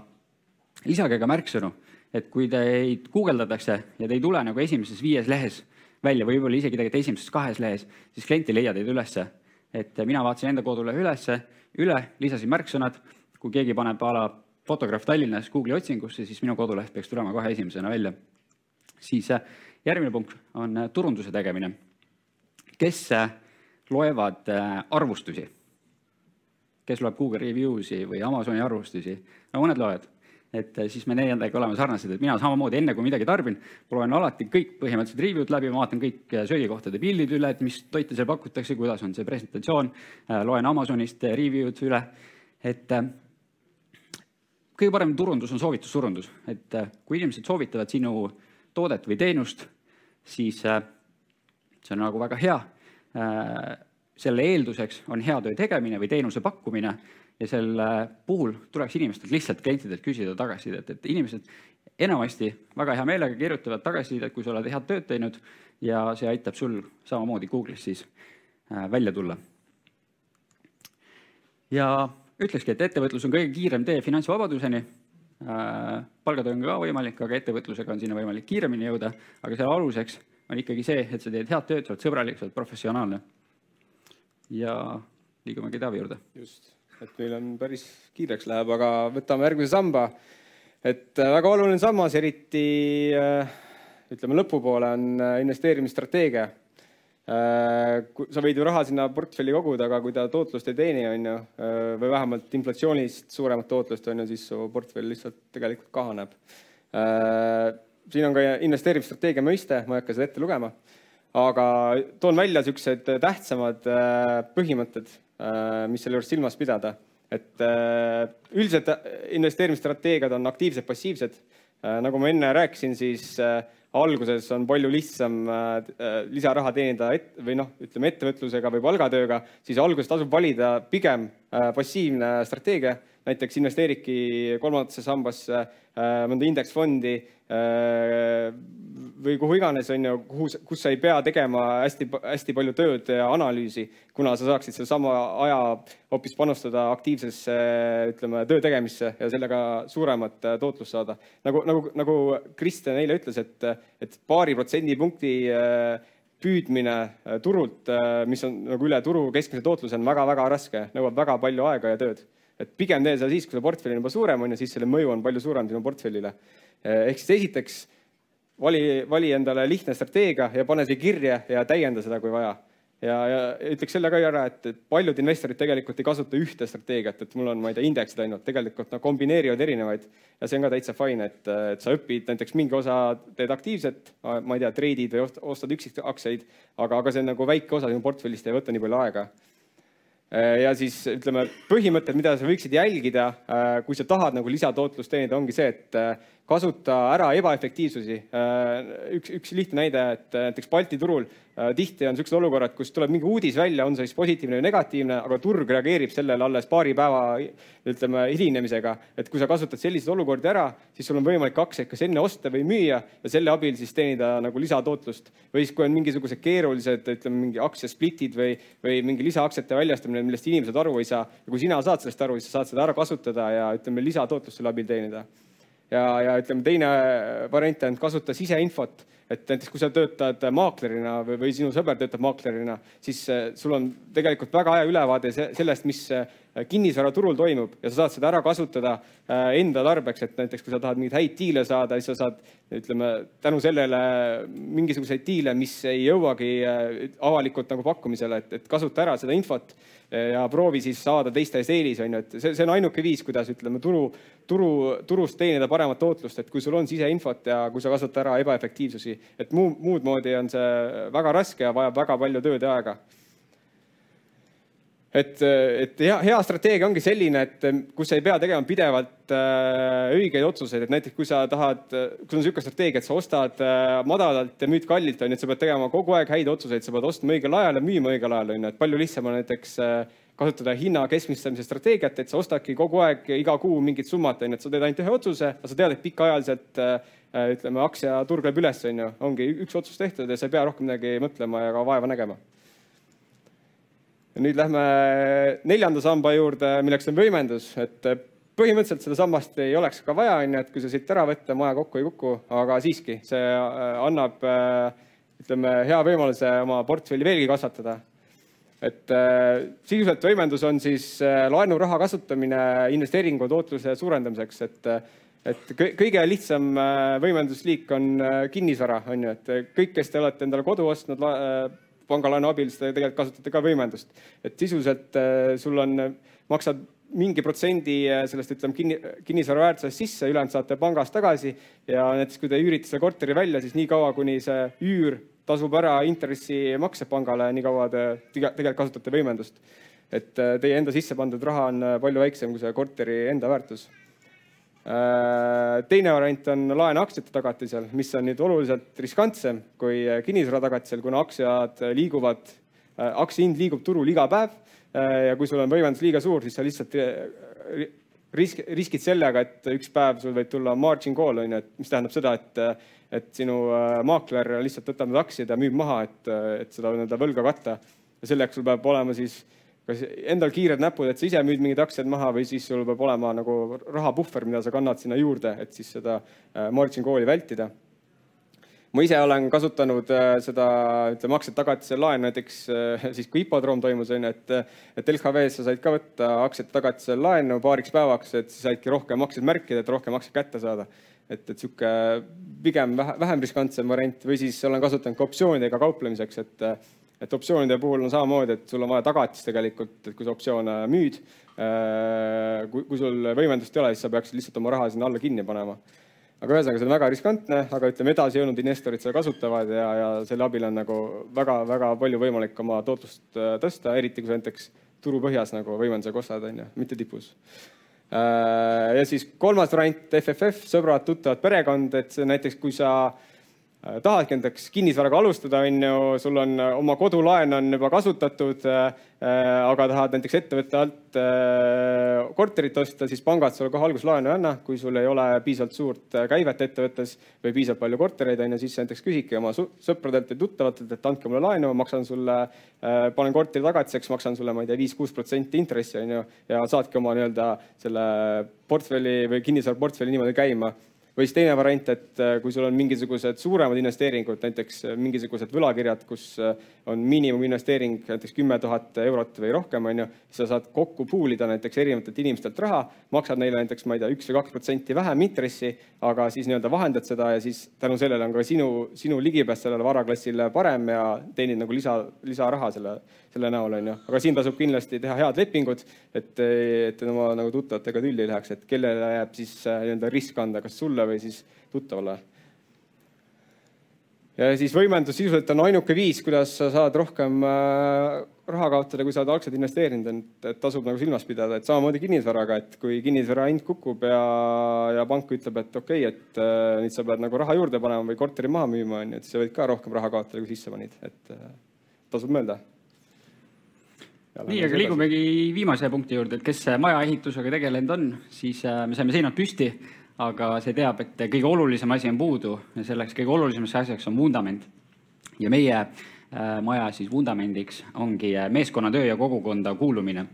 lisage ka märksõnu, et kui teid guugeldatakse ja te ei tule nagu esimeses viies lehes välja, võib-olla isegi tegelikult esimeses kahes lehes, siis klient ei leia teid ülesse. et mina vaatasin enda kodulehe ülesse, üle, lisasin märksõnad, kui keegi paneb a la fotograaf Tallinnas Google'i otsingusse, siis minu koduleht peaks tulema kohe esimesena välja. siis äh, järgmine punkt on äh, turunduse tegemine. kes äh, loevad arvustusi? Kes loeb Google Reviews'i või Amazoni arvustusi? no mõned loevad. Et siis me nendega oleme sarnased, et mina samamoodi enne kui midagi tarbin, loen alati kõik põhimõtteliselt review'd läbi, ma vaatan kõik söögikohtade pildid üle, et mis toite seal pakutakse, kuidas on see presentatsioon, loen Amazonist review'd üle, et kõige parem turundus on soovitussurundus, et kui inimesed soovitavad sinu toodet või teenust, siis see on nagu väga hea. Äh, selle eelduseks on hea töö tegemine või teenuse pakkumine ja selle puhul tuleks inimestelt lihtsalt klientidelt küsida tagasisidet, et inimesed enamasti väga hea meelega kirjutavad tagasisidet, kui sa oled head tööd teinud ja see aitab sul samamoodi Google'is siis välja tulla. ja ütlekski, et ettevõtlus on kõige kiirem tee finantsvabaduseni. Äh, palgatöö on ka võimalik, aga ettevõtlusega on sinna võimalik kiiremini jõuda, aga selle aluseks on ikkagi see, et sa teed head tööd, sa oled sõbralik, sa oled professionaalne. Ja liigumegi Taavi juurde. just, et meil on päris kiireks läheb, aga võtame järgmise samba. et äh, väga oluline sammas, eriti äh, ütleme lõpupoole on investeerimisstrateegia Äh, sa võid ju raha sinna portfelli koguda, aga kui ta tootlust ei teeni, on ju, või vähemalt inflatsioonist suuremat tootlust, on ju, siis su portfell lihtsalt tegelikult kahaneb. Siin on ka investeerimisstrateegia mõiste, ma ei hakka seda ette lugema, aga toon välja niisugused tähtsamad põhimõtted, mis selle juures silmas pidada. et üldiselt investeerimisstrateegiad on aktiivsed, passiivsed. nagu ma enne rääkisin, siis alguses on palju lihtsam äh, äh, lisaraha teenida et, või noh, ütleme ettevõtlusega või palgatööga, siis alguses tasub valida pigem äh, passiivne strateegia, näiteks investeeribki kolmandasse sambasse mõnda indeksfondi või kuhu iganes, on ju, kuhu, kus sa ei pea tegema hästi, hästi palju tööd ja analüüsi, kuna sa saaksid sedasama aja hoopis panustada aktiivsesse, ütleme, töö tegemisse ja sellega suuremat äh, tootlust saada. nagu, nagu, nagu Kristjan eile ütles, et, et paari protsendipunkti äh, püüdmine äh, turult, mis on nagu üle turu keskmise tootluse, on väga-väga raske, nõuab väga palju aega ja tööd. Et pigem tee seda siis, kui see portfell on juba suurem, on ju, siis selle mõju on palju suurem sinu portfellile. ehk siis esiteks vali, vali endale lihtne strateegia ja pane see kirja ja täienda seda, kui vaja. ja, ja ütleks selle ka ära, et, paljud investorid tegelikult ei kasuta ühte strateegiat, et mul on, ma ei tea, indeksid ainult, tegelikult nad no, kombineerivad erinevaid ja see on ka täitsa fine, et, et sa õpid näiteks mingi osa teed aktiivselt, ma ei tea, treidid või ostad üksikaktsiaid, aga, aga see on nagu väike osa sinu portfellist, ei võta nii palju aega ja siis ütleme, põhimõtted, mida sa võiksid jälgida, kui sa tahad nagu lisatootlust teenida, ongi see, et kasuta ära ebaefektiivsusi. üks, üks lihtne näide, et näiteks Balti turul tihti on niisugused olukorrad, kus tuleb mingi uudis välja, on see siis positiivne või negatiivne, aga turg reageerib sellele alles paari päeva ütleme hilinemisega. et kui sa kasutad selliseid olukordi ära, siis sul on võimalik aktsiaid kas enne osta või müüa ja selle abil siis teenida nagu lisatootlust. või siis, kui on mingisugused keerulised, ütleme mingi aktsiasplitid või, või mingi lisaaktsiate väljastamine, millest inimesed aru ei saa ja kui sina saad sellest aru, siis sa saad seda ära kasutada ja ütleme lisatootlust selle abil teenida ja, ja ütleme, teine variant on kasuta siseinfot, et näiteks kui sa töötad maaklerina või, või sinu sõber töötab maaklerina, siis eh, sul on tegelikult väga hea ülevaade sellest, mis eh, kinnisvaraturul toimub. Ja sa saad seda ära kasutada enda tarbeks, et näiteks kui sa tahad mingeid häid diile saada, siis sa saad, ütleme tänu sellele mingisuguseid diile, mis ei jõuagi avalikult nagu pakkumisele, et, et kasuta ära seda infot ja proovi siis saada teiste ees eelis, on ju, et see, see on ainuke viis, kuidas ütleme, turu, turu, turust teenida paremat tootlust, et kui sul on siseinfot ja kui sa kasutad ära ebaefektiivsusi, et muu, muud moodi on see väga raske ja vajab väga palju tööd ja aega et, et hea, hea strateegia ongi selline, et kus sa ei pea tegema pidevalt äh, õigeid otsuseid, et näiteks kui sa tahad, kui sul on niisugune strateegia, et sa ostad äh, madalalt ja müüd kallilt, on ju, et sa pead tegema kogu aeg häid otsuseid, sa pead ostma õigel ajal ja müüma õigel ajal, on ju, et palju lihtsam on näiteks äh, kasutada hinna keskmistamise strateegiat, et sa ostadki kogu aeg iga kuu mingit summat, on ju, et sa teed ainult ühe otsuse, aga sa tead, et pikaajaliselt äh, ütleme, aktsiaturg läheb üles, on ju, ongi üks otsus tehtud ja sa ei pea rohkem midagi mõtlema ja ka vaeva nägema ja nüüd lähme neljanda samba juurde, milleks on võimendus, et põhimõtteliselt seda sammast ei oleks ka vaja, onju, et kui sa siit ära võtta, maja kokku ei kuku, aga siiski see annab ütleme, hea võimaluse oma portfelli veelgi kasvatada. et sisuliselt võimendus on siis laenuraha kasutamine investeeringu tootluse suurendamiseks, et et kõige lihtsam võimendusliik on kinnisvara, on ju, et kõik, kes te olete endale kodu ostnud pangalaenu abil, te tegelikult kasutate ka võimendust. et sisuliselt sul on, maksad mingi protsendi sellest, ütleme kinni, kinnisvara väärtusest sisse, ülejäänud saate pangast tagasi ja näiteks kui te üürite selle korteri välja, siis niikaua, kuni see üür tasub ära intressimakse pangale, niikaua te tegelikult kasutate võimendust. et teie enda sisse pandud raha on palju väiksem kui see korteri enda väärtus teine variant on laen aktsiate tagatisel, mis on nüüd oluliselt riskantsem kui kinnisvara tagatisel, kuna aktsiad liiguvad, aktsia hind liigub turul iga päev Äh, ja kui sul on võimendus liiga suur, siis sa lihtsalt äh, risk, riskid sellega, et üks päev sul võib tulla margin call on ju, et mis tähendab seda, et, et sinu äh, maakler lihtsalt võtab need aktsiad ja müüb maha, et, et seda nii-öelda võlga katta. ja selleks sul peab olema siis kas endal kiired näpud, et sa ise müüd mingid aktsiad maha või siis sul peab olema nagu rahapuhver, mida sa kannad sinna juurde, et siis seda margin call'i vältida ma ise olen kasutanud äh, seda, ütleme, aktsiate tagatise laenu näiteks äh, siis, kui hipodroom toimus, on ju, et, et LHV-s sa said ka võtta aktsiate tagatisel laenu paariks päevaks, et siis saidki rohkem aktsiaid märkida, et rohkem aktsiaid kätte saada. et, et sihuke pigem vähem riskantsem variant või siis olen kasutanud ka optsioonidega kauplemiseks, et, et optsioonide puhul on samamoodi, et sul on vaja tagatist tegelikult, et kui sa optsioone müüd, äh, kui, kui sul võimendust ei ole, siis sa peaksid lihtsalt oma raha sinna alla kinni panema aga ühesõnaga, see on väga riskantne, aga ütleme, edasi jõudnud investorid seda kasutavad ja, ja selle abil on nagu väga-väga palju võimalik oma tootlust äh, tõsta, eriti kui sa näiteks turupõhjas nagu võimendusega ostad, on ju, mitte tipus. Äh, ja siis kolmas variant, FFF, sõbrad, tuttavad, perekond, et näiteks kui sa Äh, tahadki näiteks kinnisvaraga alustada, on ju, sul on äh, oma kodulaen on juba kasutatud, äh, aga tahad näiteks ettevõtte alt korterit osta, siis pangad sulle kohe alguslaenu ei anna, kui sul ei ole piisavalt suurt käivet ettevõttes või piisavalt palju kortereid, on ju, siis sa näiteks küsidki oma sõpradelt või tuttavatelt, et andke mulle laenu, maksan sulle, panen korteri tagatiseks, maksan sulle, ma ei tea, viis-kuus protsenti intressi, on ju, ja saadki oma nii-öelda selle portfelli või kinnisvaraportfelli niimoodi käima või siis teine variant, et äh, kui sul on mingisugused suuremad investeeringud, näiteks äh, mingisugused võlakirjad, kus äh, on miinimuminvesteering näiteks kümme tuhat eurot või rohkem, on ju, siis sa saad kokku pool ida näiteks erinevatelt inimestelt raha, maksad neile näiteks, ma ei tea, üks või kaks protsenti vähem intressi, aga siis nii-öelda vahendad seda ja siis tänu sellele on ka sinu, sinu ligipääs sellele varaklassile parem ja teenid nagu lisa, lisaraha selle, selle näol, on ju. aga siin tasub kindlasti teha head lepingud, et, et oma nagu tuttavatega tülli ei läheks, et kellele jääb siis nii-öelda risk anda, kas sulle või siis tuttavale. ja siis võimendus sisuliselt on ainuke viis, kuidas sa saad rohkem äh, raha kaotada, kui sa oled algselt investeerinud, et tasub nagu silmas pidada, et samamoodi kinnisvaraga, et kui kinnisvara hind kukub ja, ja pank ütleb, et okei okay,, et äh, nüüd sa pead nagu raha juurde panema või korteri maha müüma, onju, et siis sa võid ka rohkem raha kaotada, kui sisse panid, et äh, tasub mõelda nii, aga liigumegi viimase punkti juurde, et kes maja ehitusega tegelenud on, siis me saime seinad püsti aga see teab, et kõige olulisem asi on puudu ja selleks kõige olulisemaks asjaks on vundament. ja meie äh, maja siis vundamendiks ongi äh, meeskonnatöö ja kogukonda kuulumine.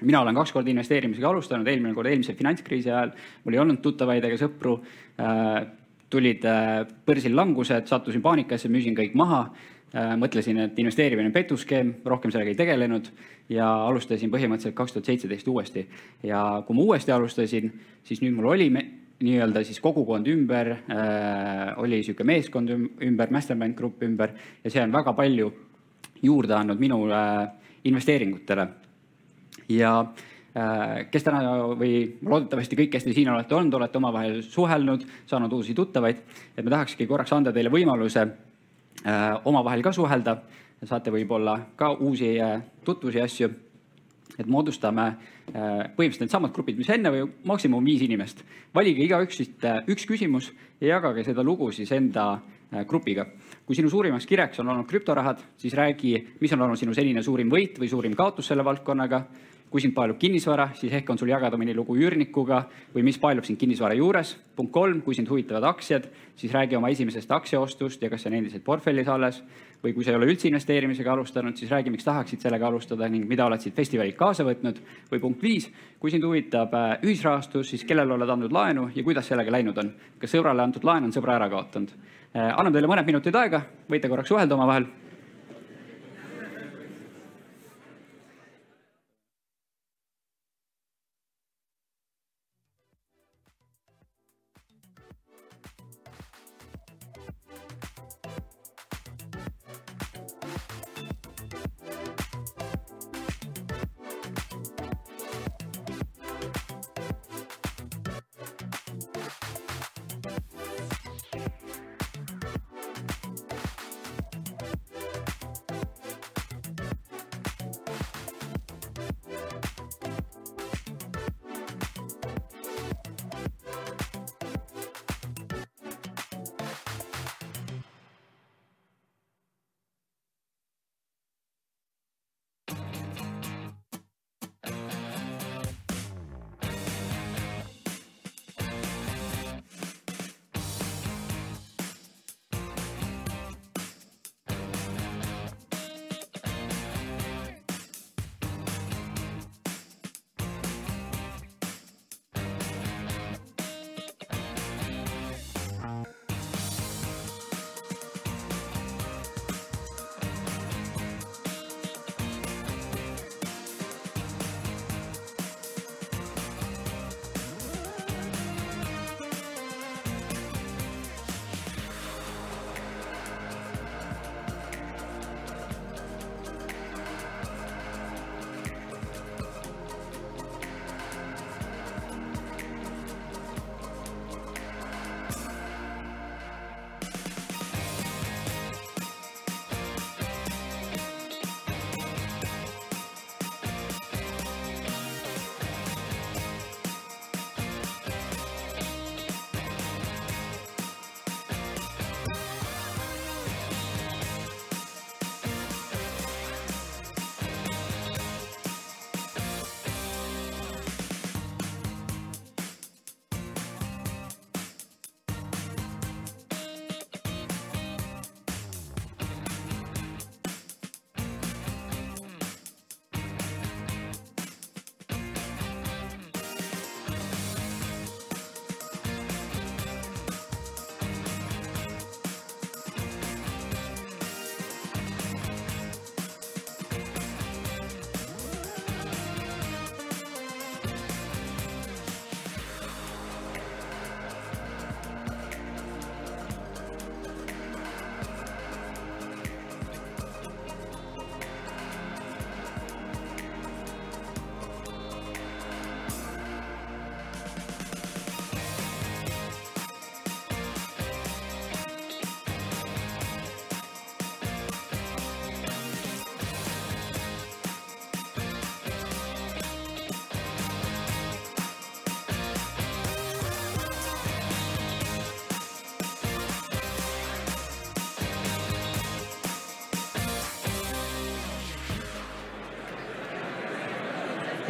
mina olen kaks korda investeerimisega alustanud, eelmine kord eelmise finantskriisi ajal, mul ei olnud tuttavaid ega sõpru äh,. tulid äh, börsil langused, sattusin paanikasse, müüsin kõik maha äh,. Mõtlesin, et investeerimine on petuskeem, rohkem sellega ei tegelenud ja alustasin põhimõtteliselt kaks tuhat seitseteist uuesti. ja kui ma uuesti alustasin, siis nüüd mul oli nii-öelda siis kogukond ümber äh,, oli niisugune meeskond ümber, mastermind grupp ümber ja see on väga palju juurde andnud minu äh, investeeringutele. ja äh, kes täna või loodetavasti kõik, kes te siin olete olnud, olete omavahel suhelnud, saanud uusi tuttavaid, et ma tahakski korraks anda teile võimaluse äh, omavahel ka suhelda, saate võib-olla ka uusi äh, tutvusi, asju et moodustame äh, põhimõtteliselt needsamad grupid, mis enne või maksimum viis inimest. valige igaüks siit äh, üks küsimus ja jagage seda lugu siis enda äh, grupiga. kui sinu suurimaks kireks on olnud krüptorahad, siis räägi, mis on olnud sinu senine suurim võit või suurim kaotus selle valdkonnaga. Kui sind paelub kinnisvara, siis ehk on sul jagada mõni lugu üürnikuga või mis paelub sind kinnisvara juures. punkt kolm, kui sind huvitavad aktsiad, siis räägi oma esimesest aktsiaostust ja kas see on endiselt portfellis alles või kui sa ei ole üldse investeerimisega alustanud, siis räägi, miks tahaksid sellega alustada ning mida oled siit festivalilt kaasa võtnud. või punkt viis, kui sind huvitab äh, ühisrahastus, siis kellele oled andnud laenu ja kuidas sellega läinud on. kas sõbrale antud laen on sõbra ära kaotanud? Äh, annan teile mõned minutid aega, võite korraks suhelda omavahel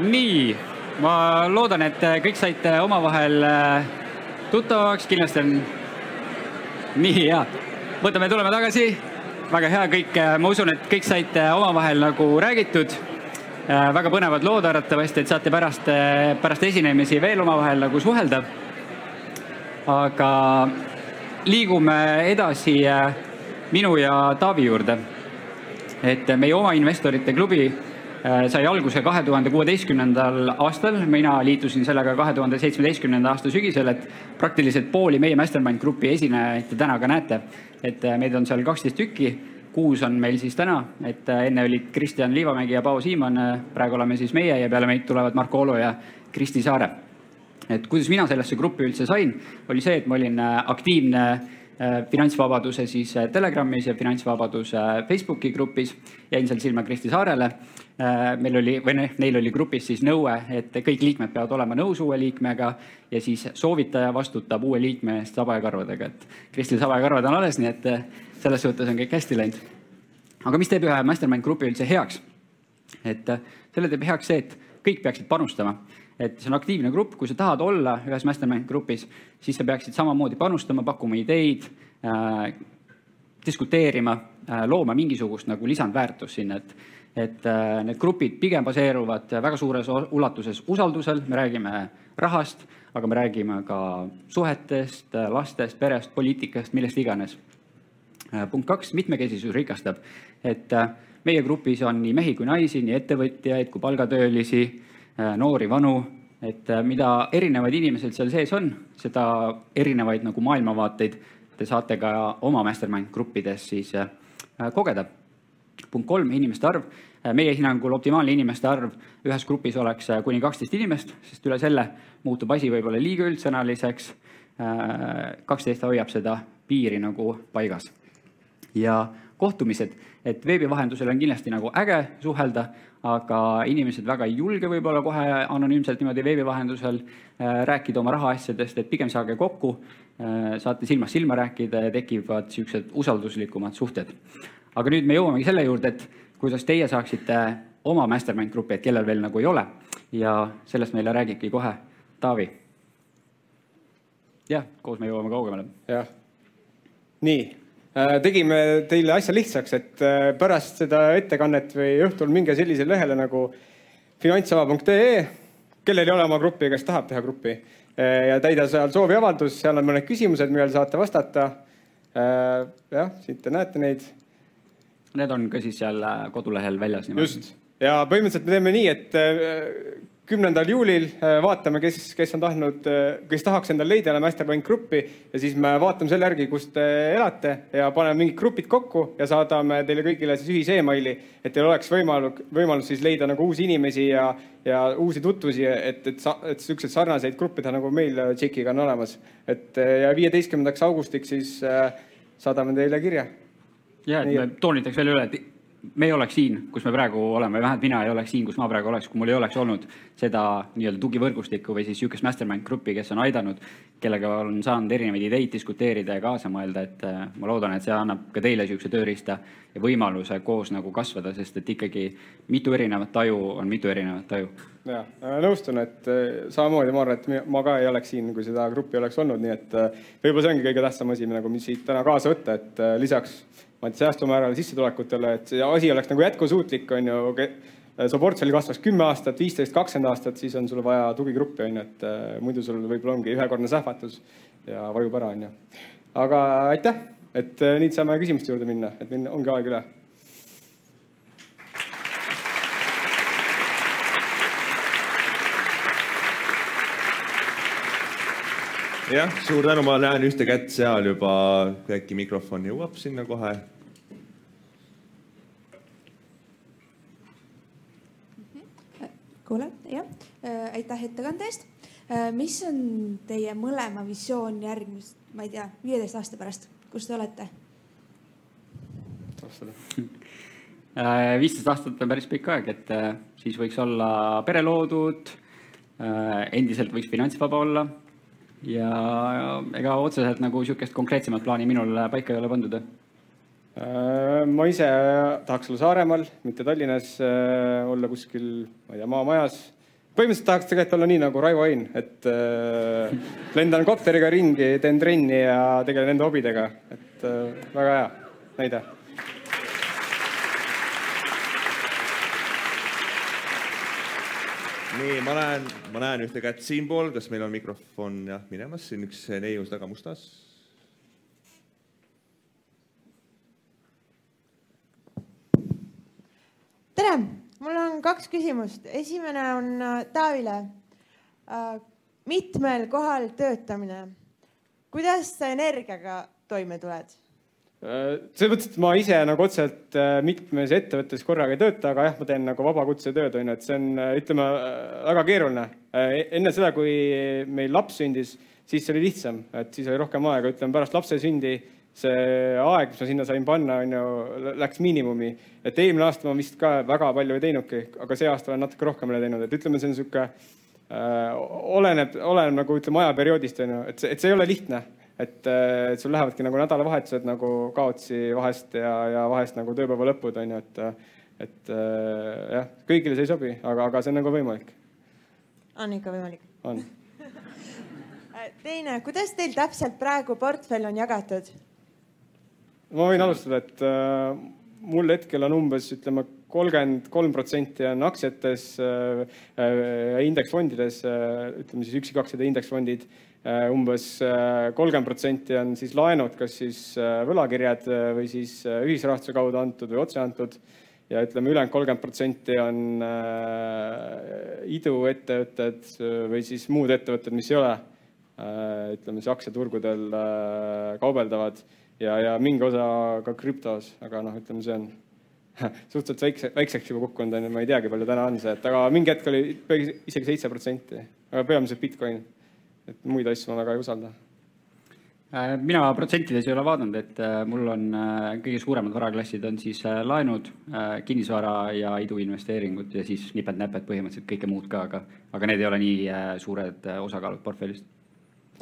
nii, ma loodan, et kõik saite omavahel äh, tuttavaks, kindlasti on nii hea. võtame, tuleme tagasi. väga hea, kõik, äh, ma usun, et kõik saite omavahel nagu räägitud. Äh, väga põnevad lood arvatavasti, et saate pärast, pärast esinemisi veel omavahel nagu suhelda. aga liigume edasi minu ja Taavi juurde. et meie oma investorite klubi Äh, sai alguse kahe tuhande kuueteistkümnendal aastal, mina liitusin sellega kahe tuhande seitsmeteistkümnenda aasta sügisel, et praktiliselt pooli meie Mastermind Grupi esinejaid te täna ka näete. et äh, meid on seal kaksteist tükki, kuus on meil siis täna, et äh, enne olid Kristjan Liivamägi ja Paavo Siimann, praegu oleme siis meie ja peale meid tulevad Marko Olo ja Kristi Saare. et kuidas mina sellesse gruppi üldse sain, oli see, et ma olin aktiivne finantsvabaduse siis Telegramis ja finantsvabaduse Facebooki grupis, jäin seal silma Kristi Saarele Äh, meil oli, või noh, neil oli grupis siis nõue, et kõik liikmed peavad olema nõus uue liikmega ja siis soovitaja vastutab uue liikme eest saba ja karvadega, et Kristil saba ja karvad on alles, nii et äh, selles suhtes on kõik hästi läinud. aga mis teeb ühe mastermind grupi üldse heaks? et äh, selle teeb heaks see, et kõik peaksid panustama. Et see on aktiivne grupp, kui sa tahad olla ühes mastermind grupis, siis sa peaksid samamoodi panustama, pakkuma ideid äh,, diskuteerima äh,, looma mingisugust nagu lisandväärtust sinna, et et äh, need grupid pigem baseeruvad väga suures ulatuses usaldusel, me räägime rahast, aga me räägime ka suhetest, lastest, perest, poliitikast, millest iganes. Äh, punkt kaks, mitmekesisus rikastab, et äh, meie grupis on nii mehi kui naisi, nii ettevõtjaid kui palgatöölisi, noori, vanu, et mida erinevaid inimesed seal sees on, seda erinevaid nagu maailmavaateid te saate ka oma mastermind gruppides siis kogeda punkt kolm, inimeste arv. meie hinnangul optimaalne inimeste arv ühes grupis oleks äh, kuni kaksteist inimest, sest üle selle muutub asi võib-olla liiga üldsõnaliseks. Äh, kaksteist hoiab seda piiri nagu paigas. ja kohtumised, et veebi vahendusel on kindlasti nagu äge suhelda, aga inimesed väga ei julge võib-olla kohe anonüümselt niimoodi veebi vahendusel äh, rääkida oma rahaasjadest, et pigem saage kokku, saate silmast silma rääkida ja tekivad niisugused usalduslikumad suhted aga nüüd me jõuamegi selle juurde, et kuidas teie saaksite oma mastermind grupi, et kellel veel nagu ei ole ja sellest meile räägibki kohe Taavi. jah, koos me jõuame kaugemale. jah, nii äh, tegime teile asja lihtsaks, et äh, pärast seda ettekannet või õhtul minge sellisele lehele nagu finantsava.ee, kellel ei ole oma gruppi, kes tahab teha gruppi äh, ja täida seal sooviavaldus, seal on mõned küsimused, millele saate vastata. jah, siit te näete neid Need on ka siis seal äh, kodulehel väljas. just ja põhimõtteliselt me teeme nii, et äh, kümnendal juulil äh, vaatame, kes, kes on tahtnud, kes tahaks endale leida Mastermind gruppi ja siis me vaatame selle järgi, kus te elate ja paneme mingid grupid kokku ja saadame teile kõigile siis ühise emaili, et teil oleks võimalus, võimalus siis leida nagu uusi inimesi ja, ja uusi tutvusi, et, et, et siukseid sarnaseid gruppe teha, nagu meil Tšekiga on olemas. et ja viieteistkümnendaks augustiks siis saadame teile kirja ja, et me toonitaks veel üle, et me ei oleks siin, kus me praegu oleme, vähemalt mina ei oleks siin, kus ma praegu oleks, kui mul ei oleks olnud seda nii-öelda tugivõrgustikku või siis niisugust mastermind gruppi, kes on aidanud, kellega on saanud erinevaid ideid diskuteerida ja kaasa mõelda, et äh, ma loodan, et see annab ka teile niisuguse tööriista ja võimaluse koos nagu kasvada, sest et ikkagi mitu erinevat taju on mitu erinevat taju. ja nõustun, et äh, samamoodi ma arvan, et ma ka ei oleks siin, kui seda gruppi oleks olnud, nii et äh, võib-olla see ongi kõige tähtsam asi nagu, mis siit täna kaasa võtta, et lisaks ma ei tea, säästumäärale, sissetulekutele, et see asi oleks nagu jätkusuutlik, on ju, su portfell kasvaks kümme aastat, viisteist, kakskümmend aastat, siis on sul vaja tugigruppi, on ju, et äh, muidu sul võib-olla ongi ühekordne sähvatus ja vajub ära, on ju. aga aitäh, et äh, nüüd saame küsimuste juurde minna, et meil ongi aeg üle jah, suur tänu, ma näen ühte kätt seal juba, äkki mikrofon jõuab sinna kohe. Kuule, jah, äh, aitäh ettekande eest. Äh, mis on teie mõlema visioon järgmist, ma ei tea, viieteist aasta pärast, kus te olete? Äh, viisteist aastat on päris pikk aeg, et siis võiks olla pere loodud, endiselt võiks finantsvaba olla ja ega otseselt nagu niisugust konkreetsemat plaani minul paika ei ole pandud. Äh, ma ise tahaks olla Saaremaal, mitte Tallinnas, äh, olla kuskil, ma ei tea, maamajas. põhimõtteliselt tahaks tegelikult olla nii nagu Raivo Ain, et äh, lendan kopteriga ringi, teen trenni ja tegelen enda hobidega, et väga hea. Näide. Nii, ma näen, ma näen ühte kätt siinpool, kas meil on mikrofon? Jah minemas, siin üks neius taga mustas. tere, mul on kaks küsimust. esimene on äh, Taavile. Äh, mitmel kohal töötamine, kuidas sa energiaga toime tuled? Äh, selles mõttes, et ma ise nagu otseselt mitmes ettevõttes korraga ei tööta, aga jah, ma teen nagu vabakutsetööd onju, et see on, ütleme, väga keeruline. enne seda, kui meil laps sündis, siis see oli lihtsam, et siis oli rohkem aega, ütleme pärast lapse sündi see aeg, mis ma sinna sain panna, onju, läks miinimumi. et eelmine aasta ma vist ka väga palju ei teinudki, aga see aasta olen natuke rohkem üle teinud, et ütleme, see on sihuke äh, oleneb, oleneb nagu ütleme ajaperioodist onju, et see, et see ei ole lihtne et, et sul lähevadki nagu nädalavahetused nagu kaotsi vahest ja, ja vahest nagu tööpäeva lõpud on ju, et et äh, jah, kõigile see ei sobi, aga, aga see on nagu võimalik. on ikka võimalik? on. teine, kuidas teil täpselt praegu portfell on jagatud? Ma võin alustada, et äh, mul hetkel on umbes ütleme kolmkümmend kolm protsenti on aktsiates äh,, äh, indeksfondides äh,, ütleme siis üksikaktsiad ja indeksfondid äh,. umbes äh, kolmkümmend protsenti on siis laenud, kas siis äh, võlakirjad äh, või siis äh, ühisrahastuse kaudu antud või otse antud ja ütleme, ülejäänud kolmkümmend protsenti on äh, iduettevõtted äh, või siis muud ettevõtted, mis ei ole äh, ütleme siis aktsiaturgudel äh, kaubeldavad ja, ja mingi osa ka krüptos, aga noh, ütleme, see on suhteliselt väikse, väikseks juba kukkunud on ju, ma ei teagi, palju täna on see, et aga mingi hetk oli isegi seitse protsenti, aga peamiselt Bitcoin. et muid asju ma väga ei usalda Äh, mina protsentides ei ole vaadanud, et äh, mul on äh, kõige suuremad varaklassid on siis laenud, kinnisvara ja iduinvesteeringud ja siis nipet-näpet põhimõtteliselt kõike muud ka, aga, aga need ei ole nii suured osakaalud portfellist.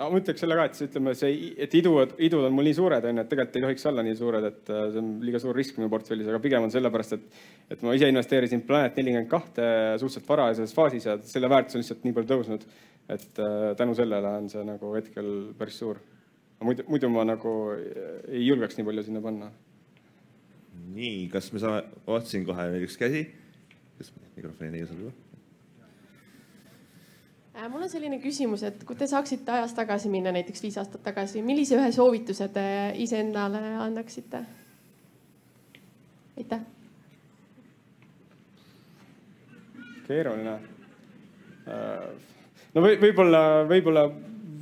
No ma ütleks selle ka, et ütleme see, et idud, idud on mul nii suured, on ju, et tegelikult ei tohiks olla nii suured, et see on liiga suur risk minu portfellis, aga pigem on sellepärast, et, et ma ise investeerisin Planet nelikümmend kahte suhteliselt varajases faasis ja selle väärtus on lihtsalt nii palju tõusnud, et tänu sellele on see nagu hetkel päris suur muidu, muidu ma nagu ei julgeks nii palju sinna panna. nii, kas me saame, vaatasin kohe üks käsi. kas mikrofoni ei saa luua? Äh, mul on selline küsimus, et kui te saaksite ajas tagasi minna, näiteks viis aastat tagasi, millise ühe soovituse te iseendale annaksite? aitäh. keeruline. Äh, no või, võib-olla, võib-olla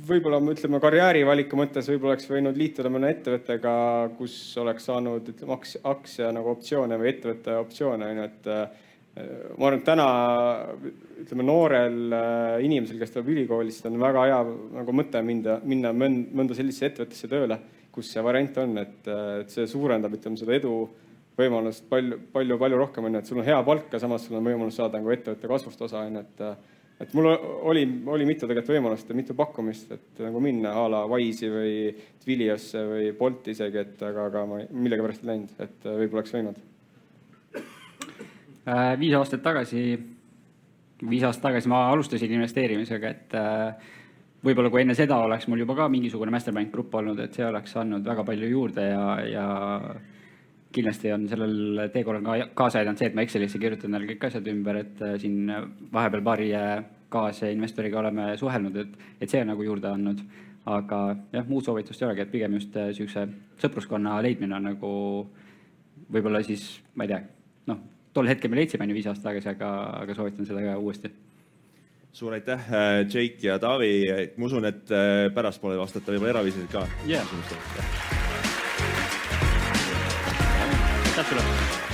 võib-olla ütleme karjäärivaliku mõttes võib-olla oleks võinud liituda mõne ettevõttega, kus oleks saanud ütleme aktsia, aktsia nagu optsioone või ettevõtte optsioone onju, et äh, ma arvan, et täna ütleme noorel äh, inimesel, kes tuleb ülikoolist, on väga hea nagu mõte minna, minna mõnda sellisesse ettevõttesse tööle, kus see variant on, et, äh, et see suurendab, ütleme seda edu võimalust palju, palju, palju rohkem onju, et sul on hea palk ja samas sul on võimalus saada nagu ettevõtte kasvust osa onju, et et mul oli, oli mitu tegelikult võimalust ja mitu pakkumist, et nagu minna a la Wise'i või Twiliosse või Bolti isegi, et aga, aga ma millegipärast ei läinud, et äh, võib-olla oleks võinud. Äh, viis aastat tagasi, viis aastat tagasi ma alustasin investeerimisega, et äh, võib-olla kui enne seda oleks mul juba ka mingisugune mastermind grupp olnud, et see oleks andnud väga palju juurde ja, ja kindlasti on sellel teekonnal ka kaasa aidanud see, et ma Excelisse kirjutan neile kõik asjad ümber, et äh, siin vahepeal paari kaasinvestoriga oleme suhelnud, et, et see on nagu juurde andnud. aga jah, muud soovitust ei olegi, et pigem just niisuguse sõpruskonna leidmine on nagu võib-olla siis, ma ei tea, noh, tol hetkel me leidsime on ju viis aastat tagasi, aga, aga soovitan seda ka uuesti. Suur aitäh, Jake ja Taavi, ma usun, et pärastpoole vastata võib-olla eraviisiliselt ka. Yeah.. aitäh sulle.